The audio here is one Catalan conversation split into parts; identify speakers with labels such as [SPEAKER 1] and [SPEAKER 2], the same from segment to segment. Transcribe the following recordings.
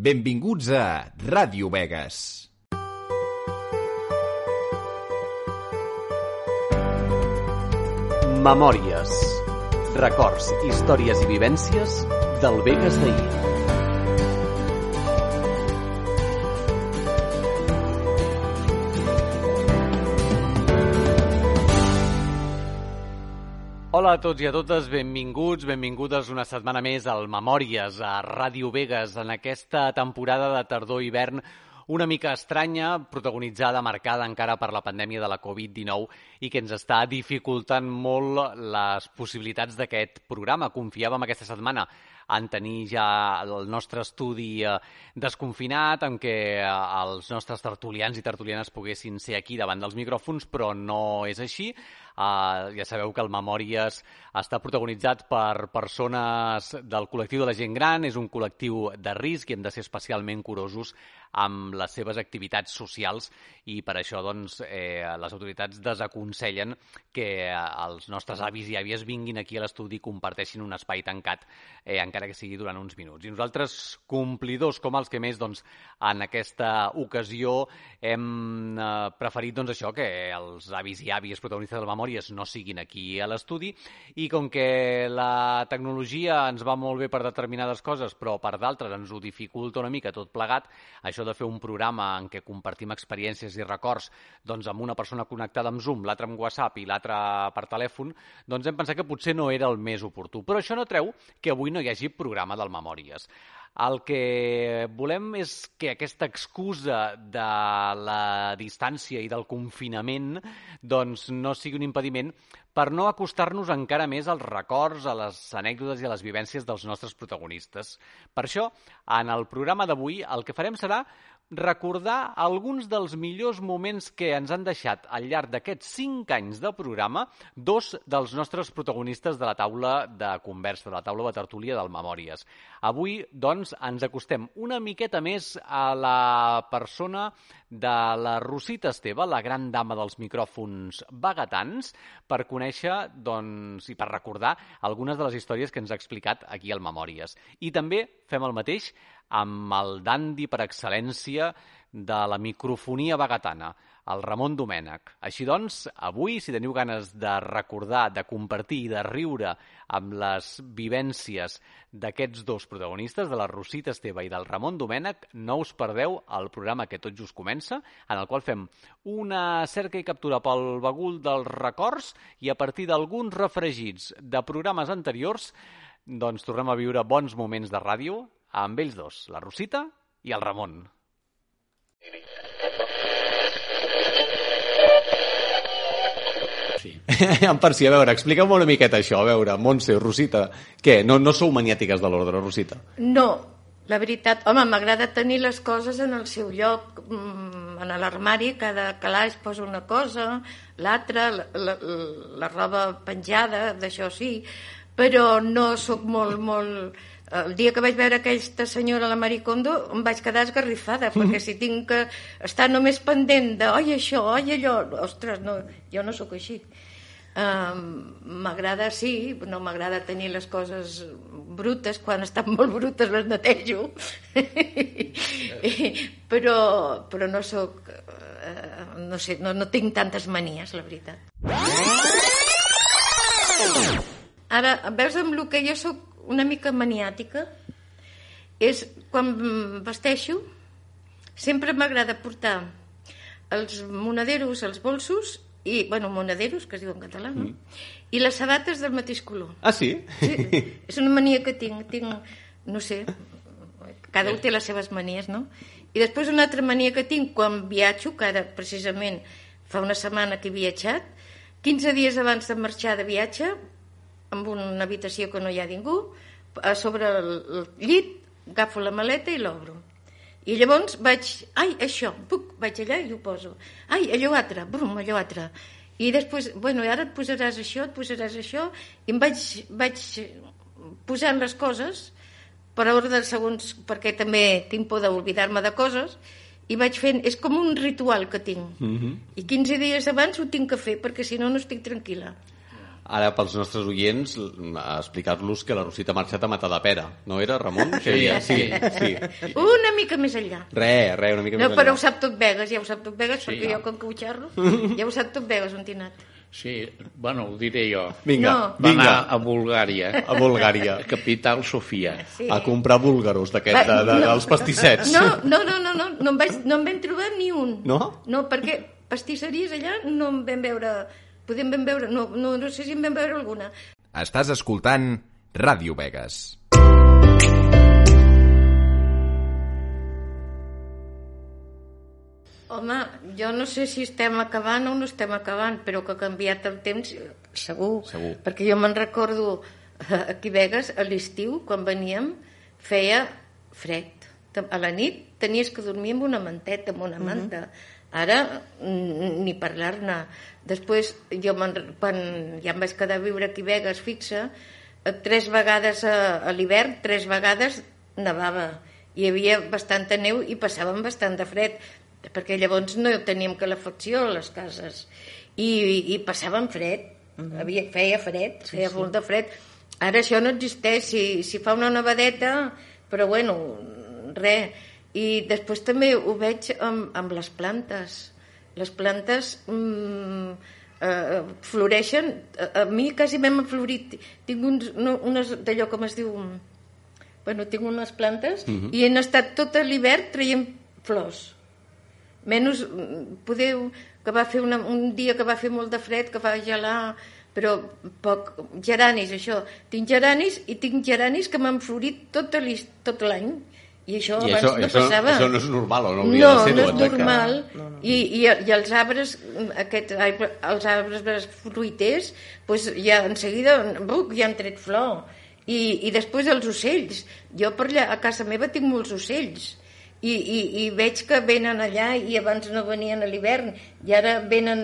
[SPEAKER 1] Benvinguts a Ràdio Vegas.
[SPEAKER 2] Memòries. Records, històries i vivències del Vegas d'ahir. Hola a tots i a totes, benvinguts, benvingudes una setmana més al Memòries, a Ràdio Vegas, en aquesta temporada de tardor-hivern una mica estranya, protagonitzada, marcada encara per la pandèmia de la Covid-19 i que ens està dificultant molt les possibilitats d'aquest programa. Confiàvem aquesta setmana en tenir ja el nostre estudi eh, desconfinat, en què eh, els nostres tertulians i tertulianes poguessin ser aquí davant dels micròfons, però no és així. Uh, ja sabeu que el Memòries està protagonitzat per persones del col·lectiu de la gent gran, és un col·lectiu de risc i hem de ser especialment curosos amb les seves activitats socials i per això doncs, eh, les autoritats desaconsellen que els nostres avis i àvies vinguin aquí a l'estudi i comparteixin un espai tancat, eh, encara que sigui durant uns minuts. I nosaltres, complidors com els que més, doncs, en aquesta ocasió hem eh, preferit doncs, això que els avis i àvies protagonistes del Memòria memòries no siguin aquí a l'estudi i com que la tecnologia ens va molt bé per determinades coses però per d'altres ens ho dificulta una mica tot plegat, això de fer un programa en què compartim experiències i records doncs amb una persona connectada amb Zoom, l'altra amb WhatsApp i l'altra per telèfon, doncs hem pensat que potser no era el més oportú. Però això no treu que avui no hi hagi programa del Memòries. El que volem és que aquesta excusa de la distància i del confinament doncs, no sigui un impediment per no acostar-nos encara més als records, a les anècdotes i a les vivències dels nostres protagonistes. Per això, en el programa d'avui, el que farem serà recordar alguns dels millors moments que ens han deixat al llarg d'aquests cinc anys de programa dos dels nostres protagonistes de la taula de conversa, de la taula de tertúlia del Memòries. Avui, doncs, ens acostem una miqueta més a la persona de la Rosita Esteve, la gran dama dels micròfons vagatans, per conèixer doncs, i per recordar algunes de les històries que ens ha explicat aquí al Memòries. I també fem el mateix amb el dandi per excel·lència de la microfonia bagatana, el Ramon Domènech. Així doncs, avui, si teniu ganes de recordar, de compartir i de riure amb les vivències d'aquests dos protagonistes, de la Rosita Esteve i del Ramon Domènech, no us perdeu el programa que tot just comença, en el qual fem una cerca i captura pel bagul dels records i a partir d'alguns refregits de programes anteriors doncs tornem a viure bons moments de ràdio amb ells dos, la Rosita i el Ramon.
[SPEAKER 3] Sí. en per si, a veure, explica'm una miqueta això, a veure, Montse, Rosita, què, no, no sou maniàtiques de l'ordre, Rosita?
[SPEAKER 4] No, la veritat, home, m'agrada tenir les coses en el seu lloc, mm, en l'armari, cada calaix posa una cosa, l'altra, la, la, la roba penjada, d'això sí, però no sóc molt, molt el dia que vaig veure aquesta senyora, la Maricondo, em vaig quedar esgarrifada, perquè si tinc que estar només pendent de oi això, oi allò, ostres, no, jo no sóc així. Um, m'agrada, sí, no m'agrada tenir les coses brutes, quan estan molt brutes les netejo, però, però no sóc, uh, no sé, no, no tinc tantes manies, la veritat. Ara, veus amb el que jo sóc una mica maniàtica és quan vesteixo sempre m'agrada portar els monaderos, els bolsos i, bueno, monaderos, que es diu en català, no? Mm. I les sabates del mateix color.
[SPEAKER 3] Ah, sí?
[SPEAKER 4] Sí, és una mania que tinc, tinc, no sé, cada un té les seves manies, no? I després una altra mania que tinc quan viatjo, que ara precisament fa una setmana que he viatjat, 15 dies abans de marxar de viatge amb una habitació que no hi ha ningú, a sobre el llit agafo la maleta i l'obro. I llavors vaig, ai, això, puc, vaig allà i ho poso. Ai, allò altre, brum, allò altre. I després, bueno, ara et posaràs això, et posaràs això, i em vaig, vaig posant les coses per ordre segons, perquè també tinc por d'oblidar-me de coses, i vaig fent, és com un ritual que tinc. Mm -hmm. I 15 dies abans ho tinc que fer, perquè si no, no estic tranquil·la.
[SPEAKER 3] Ara, pels nostres oients, a explicar-los que la Rosita ha marxat a matar de pera. No era, Ramon?
[SPEAKER 5] Sí,
[SPEAKER 3] sí, sí.
[SPEAKER 4] Una mica més enllà.
[SPEAKER 3] Re, re, una mica
[SPEAKER 4] No,
[SPEAKER 3] més
[SPEAKER 4] però
[SPEAKER 3] enllà.
[SPEAKER 4] ho sap tot Vegas, ja ho sap tot Vegas,
[SPEAKER 5] Sí,
[SPEAKER 4] perquè
[SPEAKER 5] ja.
[SPEAKER 4] jo com que ho xerro, ja ho sap tot Vegas on he anat.
[SPEAKER 5] Sí, bueno, ho diré jo.
[SPEAKER 3] Vinga,
[SPEAKER 4] No.
[SPEAKER 5] Va
[SPEAKER 3] vinga,
[SPEAKER 5] anar a Bulgària,
[SPEAKER 3] a Bulgària.
[SPEAKER 5] capital Sofia.
[SPEAKER 4] Sí.
[SPEAKER 3] A comprar búlgaros d'aquest, de, de, dels pastissets.
[SPEAKER 4] No, no, no, no, no, no, em vaig, no en vam trobar ni un.
[SPEAKER 3] No?
[SPEAKER 4] No, perquè pastisseries allà no en vam veure... Podem vam veure, no, no, no sé si en vam veure alguna.
[SPEAKER 1] Estàs escoltant Ràdio Vegas.
[SPEAKER 4] Home, jo no sé si estem acabant o no estem acabant, però que ha canviat el temps, segur.
[SPEAKER 3] Segur.
[SPEAKER 4] Perquè jo me'n recordo eh, aquí a Vegas, a l'estiu, quan veníem, feia fred. A la nit tenies que dormir amb una manteta, amb una manta. Ara, mm, ni parlar-ne. Després, jo quan ja em vaig quedar a viure aquí a Vegas fixa, eh, tres vegades a, a l'hivern, tres vegades nevava. Hi havia bastanta neu i passàvem bastant de fred, perquè llavors no teníem calefacció a les cases. I, i, i passàvem fred, havia, feia fred, feia molt de fred. Ara això no existeix, si, si fa una nevadeta, però bueno, res. I després també ho veig amb, amb les plantes. Les plantes mm, eh, floreixen, a, a mi quasi m'hem florit. Tinc uns, no, unes d'allò com es diu... Bueno, tinc unes plantes i han estat tot l'hivern traient flors. Menys, mm, podeu, que va fer una, un dia que va fer molt de fred, que va gelar, però poc, geranis, això. Tinc geranis i tinc geranis que m'han florit tot l'is- tot l'any. I això
[SPEAKER 3] I
[SPEAKER 4] abans
[SPEAKER 3] això,
[SPEAKER 4] no
[SPEAKER 3] això,
[SPEAKER 4] passava.
[SPEAKER 3] això no és normal, o no hauria
[SPEAKER 4] No,
[SPEAKER 3] de ser
[SPEAKER 4] no és
[SPEAKER 3] exacte.
[SPEAKER 4] normal. I, i, I els arbres, aquest, els arbres fruiters, doncs ja en seguida buc, ja han tret flor. I, I després els ocells. Jo per allà a casa meva tinc molts ocells. I, i, i veig que venen allà i abans no venien a l'hivern i ara venen...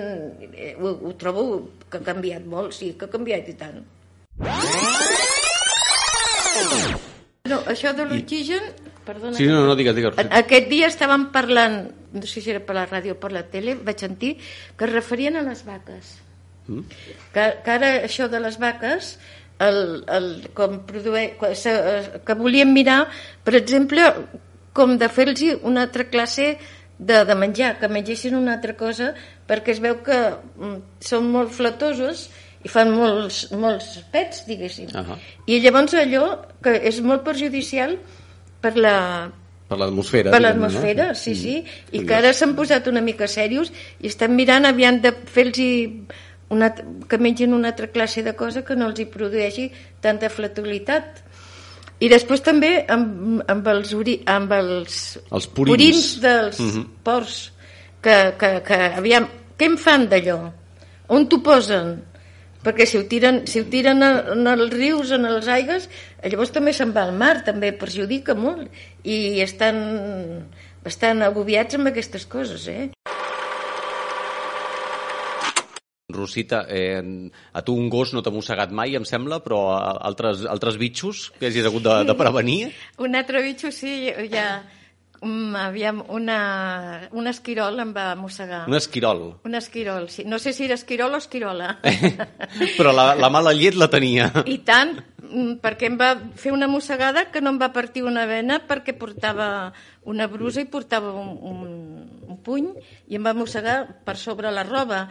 [SPEAKER 4] eh, Ho, ho trobo que ha canviat molt, sí, que ha canviat i tant. No, això de l'oxigen... Perdona.
[SPEAKER 3] Sí, no, no, digues, digues.
[SPEAKER 4] A- Aquest dia estàvem parlant, no sé si era per la ràdio o per la tele, vaig sentir que es referien a les vaques. Mm. Que, que ara això de les vaques, el, el, com produe, que volien mirar, per exemple, com de fer-los una altra classe de, de menjar, que mengessin una altra cosa, perquè es veu que mm, són molt flatosos i fan molts, molts pets, diguéssim.
[SPEAKER 3] Ahà.
[SPEAKER 4] I llavors allò que és molt perjudicial per la,
[SPEAKER 3] Per l'atmosfera.
[SPEAKER 4] per l'atmosfera,
[SPEAKER 3] no?
[SPEAKER 4] sí, sí,
[SPEAKER 3] Mm.
[SPEAKER 4] i que ara s'han posat una mica serios i estan mirant aviam de fer-los una, que mengin una altra classe de cosa que no els hi produeixi tanta flatilitat. I després també amb, amb els, uri, amb els,
[SPEAKER 3] Els purins.
[SPEAKER 4] dels
[SPEAKER 3] Mhm.
[SPEAKER 4] porcs, que, que, que aviam, què en fan d'allò? On t'ho posen? Perquè si ho tiren, si ho tiren a- en els rius, en els aigues, llavors també se'n va al mar, també perjudica molt. I estan bastant agobiats amb aquestes coses, eh?
[SPEAKER 3] Rosita, eh, a tu un gos no t'ha mossegat mai, em sembla, però altres, altres bitxos que hagis hagut de, de prevenir?
[SPEAKER 4] Un altre bitxo, sí, ja... Um, aviam, una, un esquirol em va mossegar.
[SPEAKER 3] Un esquirol.
[SPEAKER 4] Un esquirol, sí. No sé si era esquirol o esquirola.
[SPEAKER 3] Però la, la mala llet la tenia.
[SPEAKER 4] I tant, mm, perquè em va fer una mossegada que no em va partir una vena perquè portava una brusa i portava un, un, un puny i em va mossegar per sobre la roba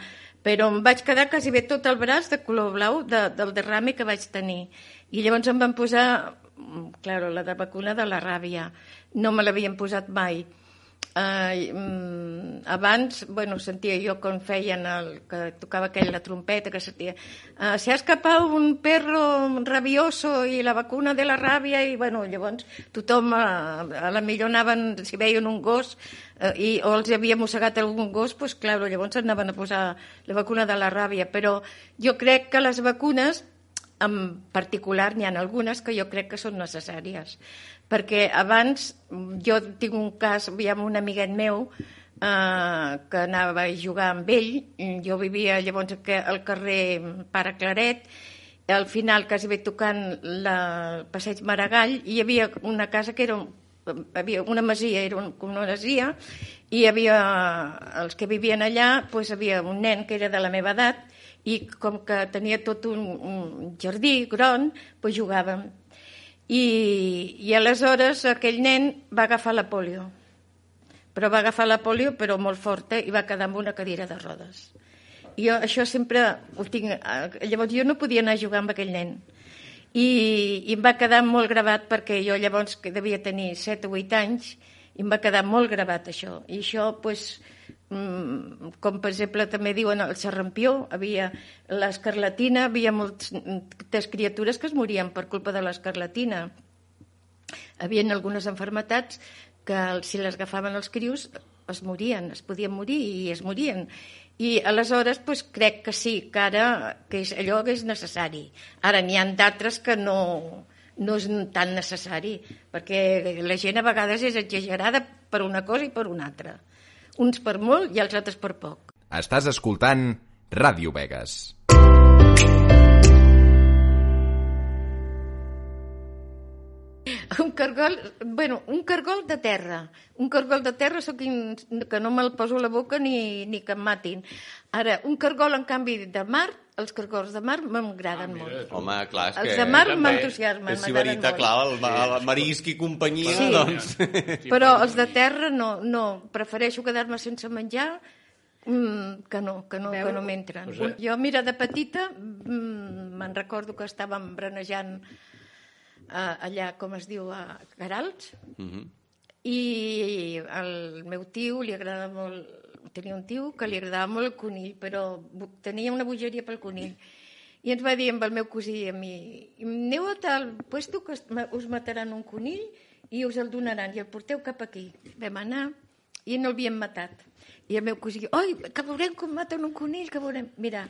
[SPEAKER 4] però em vaig quedar quasi bé tot el braç de color blau de, del derrame que vaig tenir i llavors em van posar mm, claro, la de vacuna de la ràbia. No me l'havien posat mai. Uh, mm, abans, bueno, sentia jo quan feien el, que tocava aquella la trompeta que sentia uh, se ha escapado un perro rabioso i la vacuna de la ràbia i bueno, llavors tothom uh, a la millor anaven, si veien un gos uh, i, o els havia mossegat algun gos pues, claro, llavors anaven a posar la vacuna de la ràbia. Però jo crec que les vacunes en particular n'hi ha algunes que jo crec que són necessàries. Perquè abans jo tinc un cas amb un amiguet meu eh, que anava a jugar amb ell. Jo vivia llavors al carrer Pare Claret. Al final quasi bé tocant la el passeig Maragall. Hi havia una casa que era havia una masia, era un, una masia. I hi havia els que vivien allà doncs havia un nen que era de la meva edat i com que tenia tot un, un jardí gran, doncs jugàvem. I, I aleshores aquell nen va agafar la polio, però va agafar la polio però molt forta i va quedar amb una cadira de rodes. I jo això sempre ho tinc... eh, Llavors jo no podia anar a jugar amb aquell nen. I, i em va quedar molt gravat perquè jo llavors que devia tenir 7 o 8 anys i em va quedar molt gravat això. I això, pues, mm, com per exemple també diuen el serrampió, havia l'escarlatina, havia moltes criatures que es morien per culpa de l'escarlatina. Havien algunes enfermetats que si les agafaven els crios es morien, es podien morir i es morien. I aleshores pues, crec que sí, que ara que és, allò que és necessari. Ara n'hi han d'altres que no, no és tan necessari, perquè la gent a vegades és exagerada per una cosa i per una altra. Uns per molt i els altres per poc.
[SPEAKER 1] Estàs escoltant Ràdio Vegas.
[SPEAKER 4] Un cargol, bueno, un cargol de terra. Un cargol de terra sóc in, que no me'l poso a la boca ni, ni que em matin. Ara, un cargol, en canvi, de mar, els cargols de mar m'agraden ah, molt.
[SPEAKER 3] Home, clar, és
[SPEAKER 4] Els
[SPEAKER 3] que...
[SPEAKER 4] de mar m'entusiasmen,
[SPEAKER 3] És si
[SPEAKER 4] m'agraden
[SPEAKER 3] veritat,
[SPEAKER 4] molt.
[SPEAKER 3] clar, el, el marisc i companyia,
[SPEAKER 4] Sí.
[SPEAKER 3] doncs...
[SPEAKER 4] Però els de terra no, no. Prefereixo quedar-me sense menjar mm, que no, que no, que no m'entren. Jo, mira, de petita mm, me'n recordo que estàvem brenejant eh, allà, com es diu, a Garals,
[SPEAKER 3] Mhm.
[SPEAKER 4] i el meu tio li agrada molt tenia un tio que li agradava molt el conill però tenia una bogeria pel conill. I ens va dir amb el meu cosí i a mi aneu a tal puesto que us mataran un conill i us el donaran i el porteu cap aquí. Vam anar i no l'havien matat. I el meu cosí, oi, que veurem com maten un conill que veurem, mira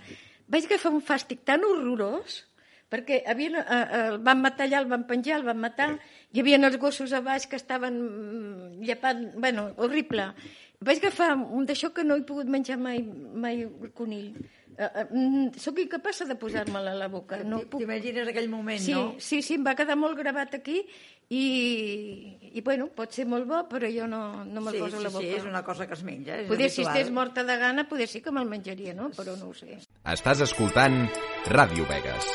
[SPEAKER 4] vaig agafar un fàstic tan horrorós perquè havien, eh, eh, el van matar allà, el van penjar, el van matar, hi havia els gossos a baix que estaven mm, llepant, bueno, horrible. Vaig agafar un d'això que no he pogut menjar mai, mai el conill. Eh, eh, Soc incapaç de posar-me'l a la boca. No puc...
[SPEAKER 6] T'imagines aquell moment,
[SPEAKER 4] Sí,
[SPEAKER 6] no?
[SPEAKER 4] sí, sí, em va quedar molt gravat aquí i, i bueno, pot ser molt bo, però jo no, no me'l
[SPEAKER 6] sí,
[SPEAKER 4] poso a
[SPEAKER 6] sí,
[SPEAKER 4] la boca.
[SPEAKER 6] sí, és una cosa que es menja. És
[SPEAKER 4] Poder, si
[SPEAKER 6] habitual.
[SPEAKER 4] estigués morta de gana, poder sí que me'l menjaria, no? Però no ho sé.
[SPEAKER 1] Estàs escoltant Ràdio Vegas.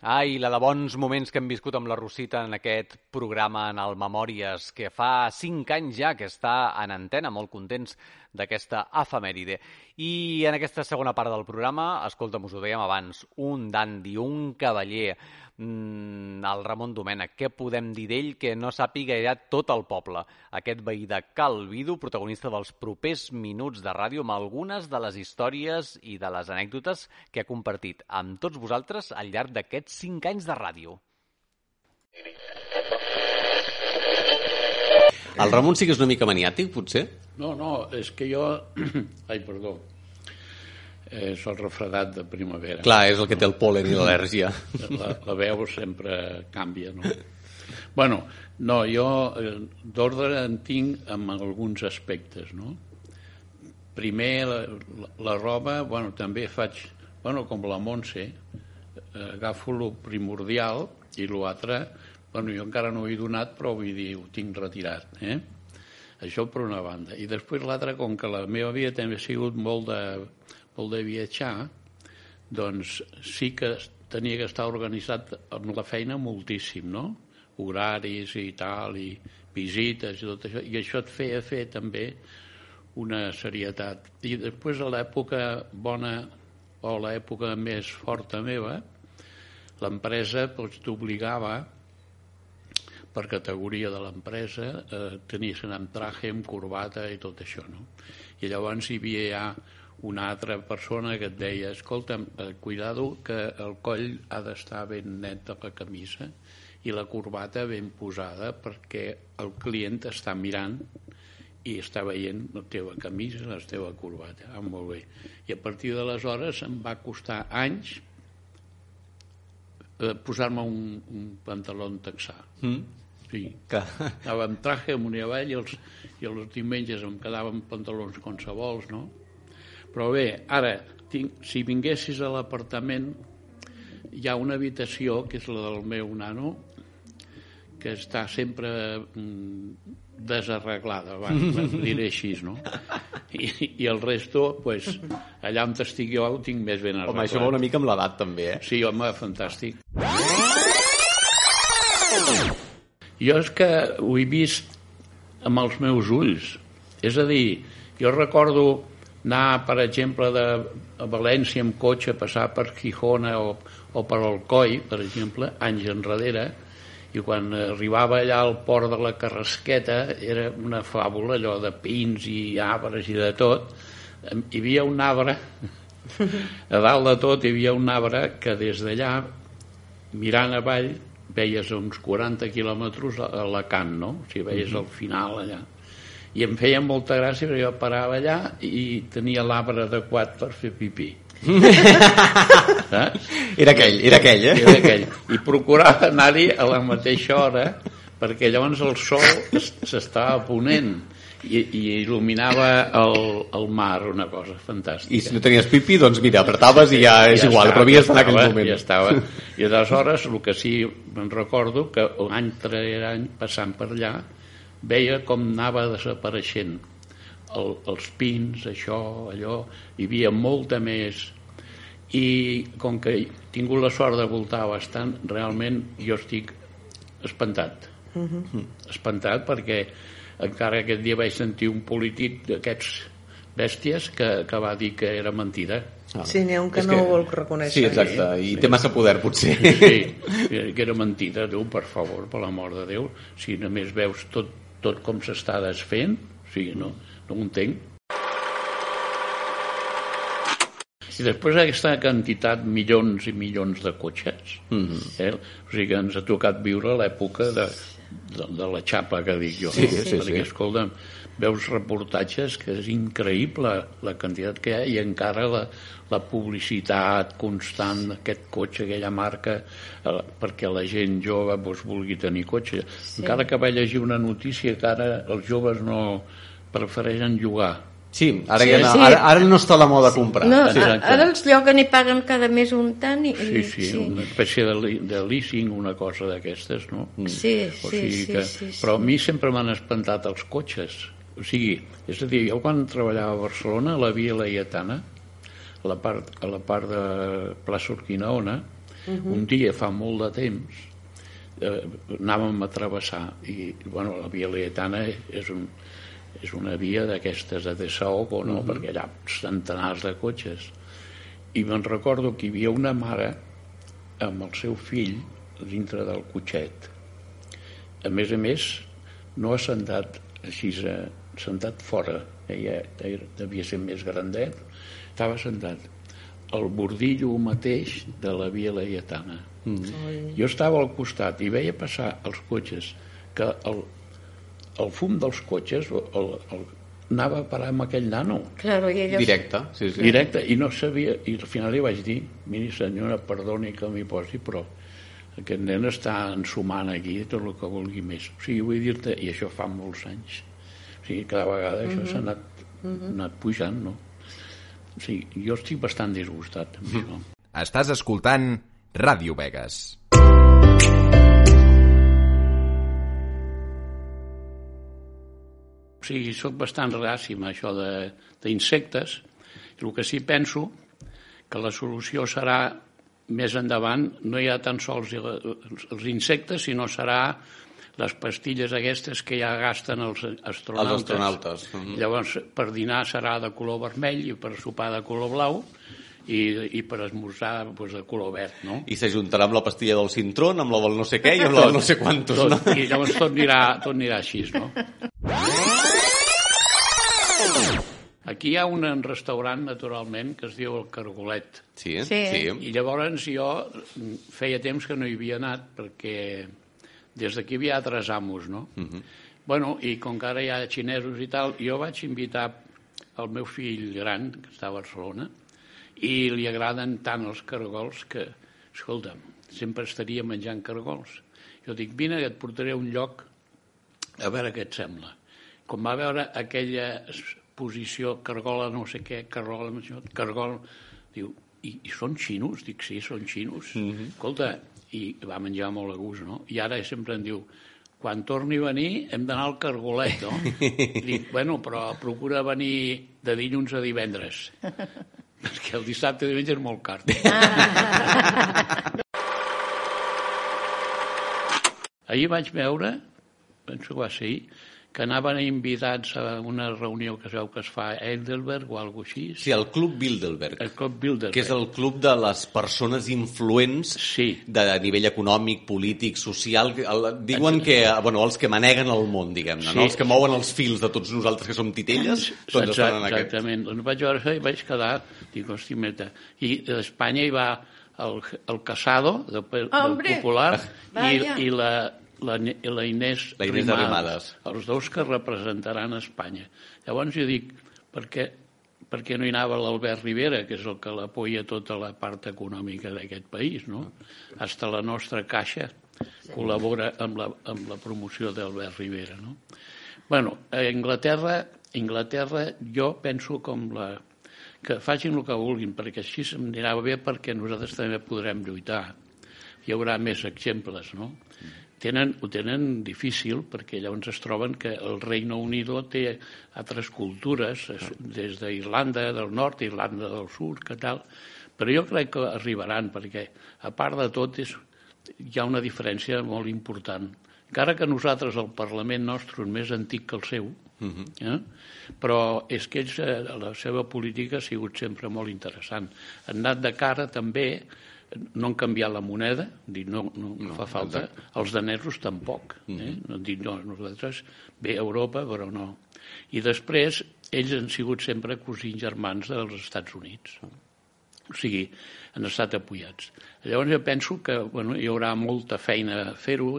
[SPEAKER 2] Ai, la de bons moments que hem viscut amb la Rosita en aquest programa en el Memòries, que fa cinc anys ja que està en antena, molt contents d'aquesta efemèride. I en aquesta segona part del programa, escolta'm, us ho dèiem abans, un dandi, un cavaller, mm, el Ramon Domènech, què podem dir d'ell que no sàpiga ja tot el poble? Aquest veí de Calvido, protagonista dels propers minuts de ràdio, amb algunes de les històries i de les anècdotes que ha compartit amb tots vosaltres al llarg d'aquests cinc anys de ràdio.
[SPEAKER 3] El Ramon sí que és una mica maniàtic, potser?
[SPEAKER 5] No, no, és que jo... Ai, perdó. És el refredat de primavera.
[SPEAKER 3] Clar, és el que té el polen i l'al·lèrgia.
[SPEAKER 5] La, la veu sempre canvia, no? Bueno, no, jo eh, d'ordre en tinc en alguns aspectes, no? Primer, la, la, la roba, bueno, també faig, bueno, com la Montse, eh, agafo lo primordial i l'altre, bueno, jo encara no ho he donat, però vull dir, ho tinc retirat, eh? Això per una banda. I després l'altra, com que la meva vida també ha sigut molt de, molt de viatjar, doncs sí que tenia que estar organitzat amb la feina moltíssim, no? Horaris i tal, i visites i tot això, i això et feia fer també una serietat. I després a l'època bona o l'època més forta meva, l'empresa doncs, t'obligava per categoria de l'empresa eh, tenies que anar amb traje, amb corbata i tot això, no? I llavors hi havia ja una altra persona que et deia escolta, eh, cuidado que el coll ha d'estar ben net de la camisa i la corbata ben posada perquè el client està mirant i està veient la teva camisa, la teva corbata. Ah, molt bé. I a partir d'aleshores em va costar anys eh, posar-me un, un pantaló texà.
[SPEAKER 3] Mm?
[SPEAKER 5] Sí.
[SPEAKER 3] Que...
[SPEAKER 5] Anava amb traje amunt i avall i els, i els diumenges em quedava amb pantalons qualsevols, no? Però bé, ara, tinc, si vinguessis a l'apartament, hi ha una habitació, que és la del meu nano, que està sempre mm, desarreglada, va, per diré així, no? I, i el resto, pues, allà on estic jo ho tinc més ben arreglat.
[SPEAKER 3] Home, això va una mica amb l'edat, també, eh?
[SPEAKER 5] Sí, home, fantàstic. Jo és que ho he vist amb els meus ulls. És a dir, jo recordo anar, per exemple, de València amb cotxe, passar per Gijona o, o per Alcoi, per exemple, anys enrere, i quan arribava allà al port de la Carrasqueta era una fàbula, allò de pins i arbres i de tot. Hi havia un arbre, a dalt de tot hi havia un arbre que des d'allà, mirant avall, veies a uns 40 quilòmetres a Alacant, no? O sigui, veies al final allà. I em feia molta gràcia perquè jo parava allà i tenia l'arbre adequat per fer pipí.
[SPEAKER 3] Era aquell, era aquell, eh?
[SPEAKER 5] Era aquell. I procurava anar-hi a la mateixa hora perquè llavors el sol es- s'estava ponent i, i il·luminava el, el mar, una cosa fantàstica.
[SPEAKER 3] I si no tenies pipi, doncs mira, apretaves i ja és igual, però havies d'anar aquell
[SPEAKER 5] estava,
[SPEAKER 3] moment.
[SPEAKER 5] Ja estava. I aleshores, el que sí me'n recordo, que any darrere any, passant per allà, veia com anava desapareixent el, els pins, això, allò, hi havia molta més i com que he tingut la sort de voltar bastant, realment jo estic espantat. Espantat perquè encara aquest dia vaig sentir un polític d'aquests bèsties que, que va dir que era mentida.
[SPEAKER 7] Sí, n'hi ha un que
[SPEAKER 3] És
[SPEAKER 7] no
[SPEAKER 3] que-
[SPEAKER 7] ho vol reconèixer.
[SPEAKER 3] Sí, exacte, i té massa poder, potser.
[SPEAKER 5] Sí, que era mentida, Déu, per favor, per l'amor de Déu. Si només veus tot, tot com s'està desfent, o sigui, no, no ho entenc. Si després d'aquesta quantitat, milions i milions de cotxes, mm -hmm. eh? o sigui que ens ha tocat viure l'època de, de, de la xapa que dic jo.
[SPEAKER 3] Sí,
[SPEAKER 5] no?
[SPEAKER 3] sí,
[SPEAKER 5] Perquè,
[SPEAKER 3] sí.
[SPEAKER 5] escolta'm, veus reportatges que és increïble la quantitat que hi ha i encara la, la publicitat constant d'aquest cotxe, aquella marca, eh, perquè la gent jove doncs, vulgui tenir cotxe. Sí. Encara que vaig llegir una notícia que ara els joves no prefereixen jugar.
[SPEAKER 3] Sí, ara,
[SPEAKER 5] Sí,
[SPEAKER 3] ja no,
[SPEAKER 4] sí.
[SPEAKER 3] ara, ara no està la moda comprar.
[SPEAKER 4] No,
[SPEAKER 5] Sí,
[SPEAKER 4] a-
[SPEAKER 5] exacte.
[SPEAKER 4] ara els lloguen i paguen cada mes un tant i...
[SPEAKER 5] Sí, sí, una espècie de, li- de leasing, una cosa d'aquestes, no?
[SPEAKER 4] Sí,
[SPEAKER 5] O
[SPEAKER 4] sí,
[SPEAKER 5] sigui
[SPEAKER 4] sí,
[SPEAKER 5] que,
[SPEAKER 4] sí, sí.
[SPEAKER 5] Però a mi sempre m'han espantat els cotxes. O sigui, és a dir, jo quan treballava a Barcelona, a la Via Laietana, a la part, a la part de plaça Urquinaona, un dia fa molt de temps, eh, anàvem a travessar i, bueno, la Via Laietana és un, és una via d'aquestes de desahogo, no? perquè allà centenars de cotxes. I me'n recordo que hi havia una mare amb el seu fill dintre del cotxet. A més a més, no ha sentat així, sentat fora, ella era- devia ser més grandet, estava sentat al bordillo mateix de la via Laietana. Mm. Jo estava al costat i veia passar els cotxes que el, el fum dels cotxes el, el, anava a parar amb aquell nano
[SPEAKER 4] Claro, i ella...
[SPEAKER 3] Directe, sí, sí.
[SPEAKER 5] directe i no sabia, i al final li vaig dir miri senyora, perdoni que m'hi posi però aquest nen està ensumant aquí tot el que vulgui més o sigui, vull dir-te, i això fa molts anys o sigui, cada vegada això s'ha anat, anat pujant no? o sigui, jo estic bastant disgustat amb això.
[SPEAKER 1] Estàs escoltant Ràdio Vegas.
[SPEAKER 5] O sigui, sóc bastant reaci amb això de- d'insectes. El que sí penso que la solució serà més endavant, no hi ha tan sols els insectes, sinó serà les pastilles aquestes que ja gasten els astronautes.
[SPEAKER 3] Els astronautes, mhm.
[SPEAKER 5] Llavors, per dinar serà de color vermell i per sopar de color blau i, i per esmorzar doncs, de color verd, no?
[SPEAKER 3] I s'ajuntarà amb la pastilla del cintrón, amb la del no sé què i amb la del no sé quantos,
[SPEAKER 5] tot,
[SPEAKER 3] no?
[SPEAKER 5] I llavors tot anirà, tot anirà així, no? Aquí hi ha un restaurant, naturalment, que es diu el Cargolet.
[SPEAKER 3] Sí,
[SPEAKER 4] Sí.
[SPEAKER 3] sí.
[SPEAKER 5] I llavors jo feia temps que no hi havia anat perquè des d'aquí hi havia altres amos, no? Uh -huh. Bueno, i com que ara hi ha xinesos i tal, jo vaig invitar el meu fill gran, que està a Barcelona, i li agraden tant els cargols que, escolta'm, sempre estaria menjant cargols. Jo dic, vine que et portaré a un lloc a veure què et sembla. Com va veure aquella exposició cargola no sé què, cargola, no sé què, cargol, diu, i, i són xinos? Dic, sí, són xinos. Mm. -hmm. Escolta, i va menjar molt a gust, no? I ara sempre em diu, quan torni a venir hem d'anar al Cargolet, no? Dic, bueno, però procura venir de dilluns a divendres. Perquè el dissabte i diumenge és molt car. Ahir vaig veure, penso que va ser ahir, que anaven invitats a una reunió que es veu que es fa a Heidelberg o alguna així.
[SPEAKER 3] Sí, el Club Bilderberg,
[SPEAKER 5] El Club Bilderberg.
[SPEAKER 3] que és el club de les persones influents
[SPEAKER 5] Sí.
[SPEAKER 3] de nivell econòmic, polític, social. El, diuen que, bueno, els que maneguen el món, diguem-ne,
[SPEAKER 5] Sí.
[SPEAKER 3] no? els que mouen els fils de tots nosaltres que som titelles, doncs estan en aquest.
[SPEAKER 5] Exactament. Doncs vaig veure això i vaig quedar, dic, hosti, meta. I d'Espanya hi va el, el Casado, del, del
[SPEAKER 4] Hombre!
[SPEAKER 5] Popular, i,
[SPEAKER 4] Vaya.
[SPEAKER 5] i la, la, i la Inés,
[SPEAKER 3] La Inés Arrimadas.
[SPEAKER 5] Els dos que representaran Espanya. Llavors jo dic, per què, per què no hi anava l'Albert Rivera, que és el que l'apoya tota la part econòmica d'aquest país, no? Hasta la nostra caixa col·labora amb la, amb la promoció d'Albert Rivera, no? Bueno, a Inglaterra, Inglaterra jo penso com la que facin el que vulguin, perquè així se'm anirà bé perquè nosaltres també podrem lluitar. Hi haurà més exemples, no? Tenen, ho tenen difícil perquè llavors es troben que el Regne Unido té altres cultures, es- des d'Irlanda del nord, Irlanda del sud, que tal, però jo crec que arribaran perquè, a part de tot, és, hi ha una diferència molt important. Encara que nosaltres, el Parlament nostre, és més antic que el seu, eh? però és que ells, eh, la seva política ha sigut sempre molt interessant. Han anat de cara també, no han canviat la moneda, dic, no, no, no fa falta, els danesos tampoc. Eh? No, dic, no, nosaltres, bé, Europa, però no. I després, ells han sigut sempre cosins germans dels Estats Units. O sigui, han estat apoyats. Llavors jo penso que bueno, hi haurà molta feina a fer-ho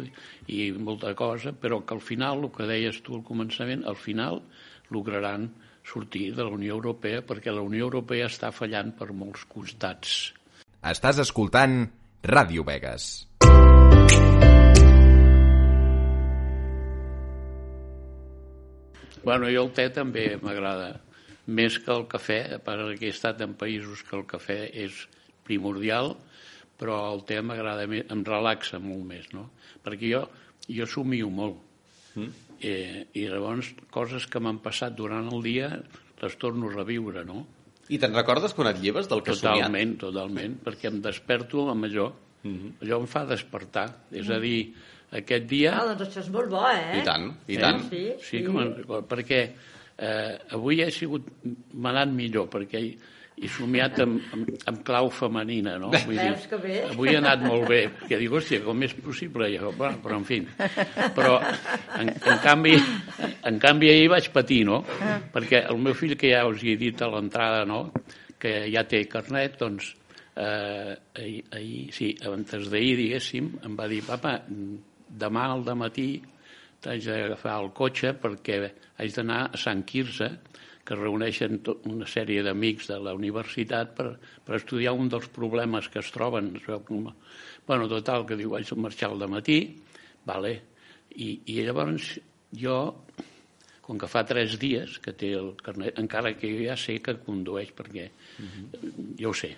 [SPEAKER 5] i molta cosa, però que al final, el que deies tu al començament, al final lograran sortir de la Unió Europea perquè la Unió Europea està fallant per molts costats.
[SPEAKER 1] Estàs escoltant Ràdio Vegas.
[SPEAKER 5] Bueno, jo el te també m'agrada, més que el cafè, que he estat en països que el cafè és primordial, però el te m'agrada més, em relaxa molt més, no? Perquè jo, jo somio molt. Mm. Eh, I llavors, coses que m'han passat durant el dia les torno a reviure, no?
[SPEAKER 3] I te'n recordes quan et lleves del que has somiat?
[SPEAKER 5] Totalment, totalment, perquè em desperto amb allò. Mm -hmm. Allò em fa despertar. És a dir, aquest dia...
[SPEAKER 6] Ah, doncs això és molt bo, eh?
[SPEAKER 3] I tant, i
[SPEAKER 5] Eh?
[SPEAKER 3] tant.
[SPEAKER 6] Sí,
[SPEAKER 5] Sí,
[SPEAKER 6] sí.
[SPEAKER 5] com perquè eh, avui he sigut, m'ha anat millor, perquè he somiat amb, amb, amb clau femenina, no? Vull
[SPEAKER 6] bé.
[SPEAKER 5] Avui ha anat molt bé, perquè dic, hòstia, com és possible? Jo, bueno, però en fi. Però, en, en, canvi, en canvi, ahir vaig patir, no? Perquè el meu fill, que ja us he dit a l'entrada, no?, que ja té carnet, doncs, eh, ahir, ahir, sí, abans d'ahir, diguéssim, em va dir, papa, demà al matí t'haig d'agafar el cotxe perquè haig d'anar a Sant Quirze, que reuneixen tot una sèrie d'amics de la universitat per, per estudiar un dels problemes que es troben. Es Bueno, total, que diu, haig de marxar al matí, vale. I, i llavors jo, com que fa tres dies que té el carnet, encara que jo ja sé que condueix, perquè jo ho sé.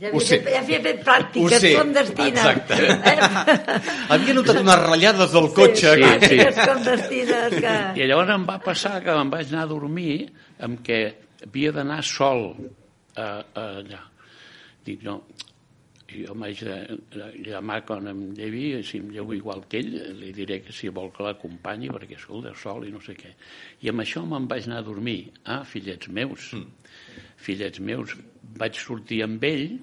[SPEAKER 6] Ja
[SPEAKER 3] Ho
[SPEAKER 6] havia,
[SPEAKER 3] sé.
[SPEAKER 6] fet, ja havia fet pràctiques
[SPEAKER 3] sé,
[SPEAKER 6] clandestines.
[SPEAKER 3] exacte.
[SPEAKER 6] Eh?
[SPEAKER 3] Havia notat unes ratllades del cotxe.
[SPEAKER 5] Sí,
[SPEAKER 3] que-
[SPEAKER 5] sí.
[SPEAKER 6] Pràctiques clandestines que...
[SPEAKER 5] I llavors em va passar que em vaig anar a dormir amb que havia d'anar sol a, a allà. Dic, no, jo de llamar quan em llevi, si em llevo igual que ell, li diré que si vol que l'acompanyi, perquè escolta, sol i no sé què. I amb això me'n vaig anar a dormir. Ah, fillets meus, fillets meus, vaig sortir amb ell,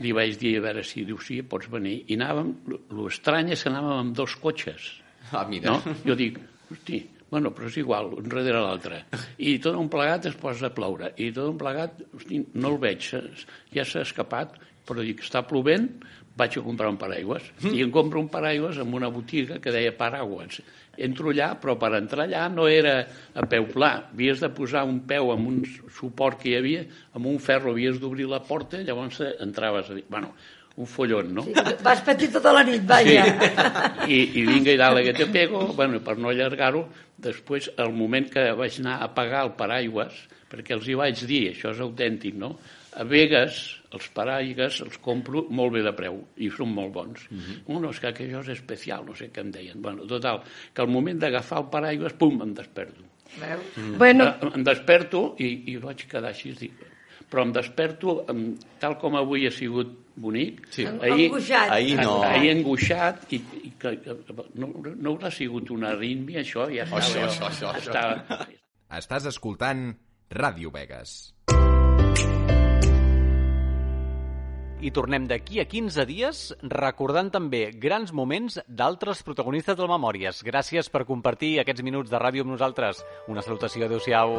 [SPEAKER 5] li vaig dir a veure si diu sí, pots venir, i anàvem, l'estrany és que anàvem amb dos cotxes.
[SPEAKER 3] Ah, mira.
[SPEAKER 5] No? Jo dic, hosti, bueno, però és igual, un darrere l'altre. I tot un plegat es posa a ploure. I tot un plegat, hosti, no el veig, ja s'ha escapat, però dic, està plovent, vaig a comprar un paraigües. I em compro un paraigües en una botiga que deia paraigües. Entro allà, però per entrar allà no era a peu pla. Havies de posar un peu amb un suport que hi havia, amb un ferro havies d'obrir la porta, llavors entraves a dir... Bueno, un follon, no?
[SPEAKER 6] Sí, vas patir tota la nit, vaja.
[SPEAKER 5] I, i vinga i dale que te pego, bueno, per no allargar-ho, després, al moment que vaig anar a pagar el paraigües, perquè els hi vaig dir, això és autèntic, no? A Vegas, els paraigues els compro molt bé de preu i són molt bons. Mm -hmm. No, és que això és especial, no sé què em deien. Bueno, total, que al moment d'agafar el paraigües, pum, em desperto.
[SPEAKER 6] Veus?
[SPEAKER 5] Mm.
[SPEAKER 4] Bueno,
[SPEAKER 5] Eh, Em desperto i, i vaig quedar així, dic, però em desperto, em, tal com avui ha sigut bonic,
[SPEAKER 3] Sí.
[SPEAKER 6] Angoixat.
[SPEAKER 3] Ahir no.
[SPEAKER 5] ahir angoixat i, i que, que, no, no haurà sigut una arrítmia, això? Ja estava,
[SPEAKER 1] Això, això, això, això.
[SPEAKER 5] estava,
[SPEAKER 1] Estàs escoltant Ràdio Vegas.
[SPEAKER 2] I tornem d'aquí a 15 dies recordant també grans moments d'altres protagonistes del Memòries. Gràcies per compartir aquests minuts de ràdio amb nosaltres. Una salutació, adeu-siau.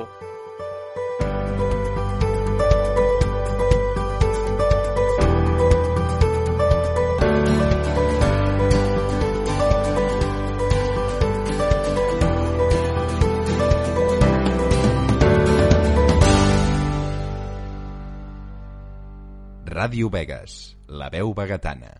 [SPEAKER 1] Ràdio Vegas, la veu vegetana.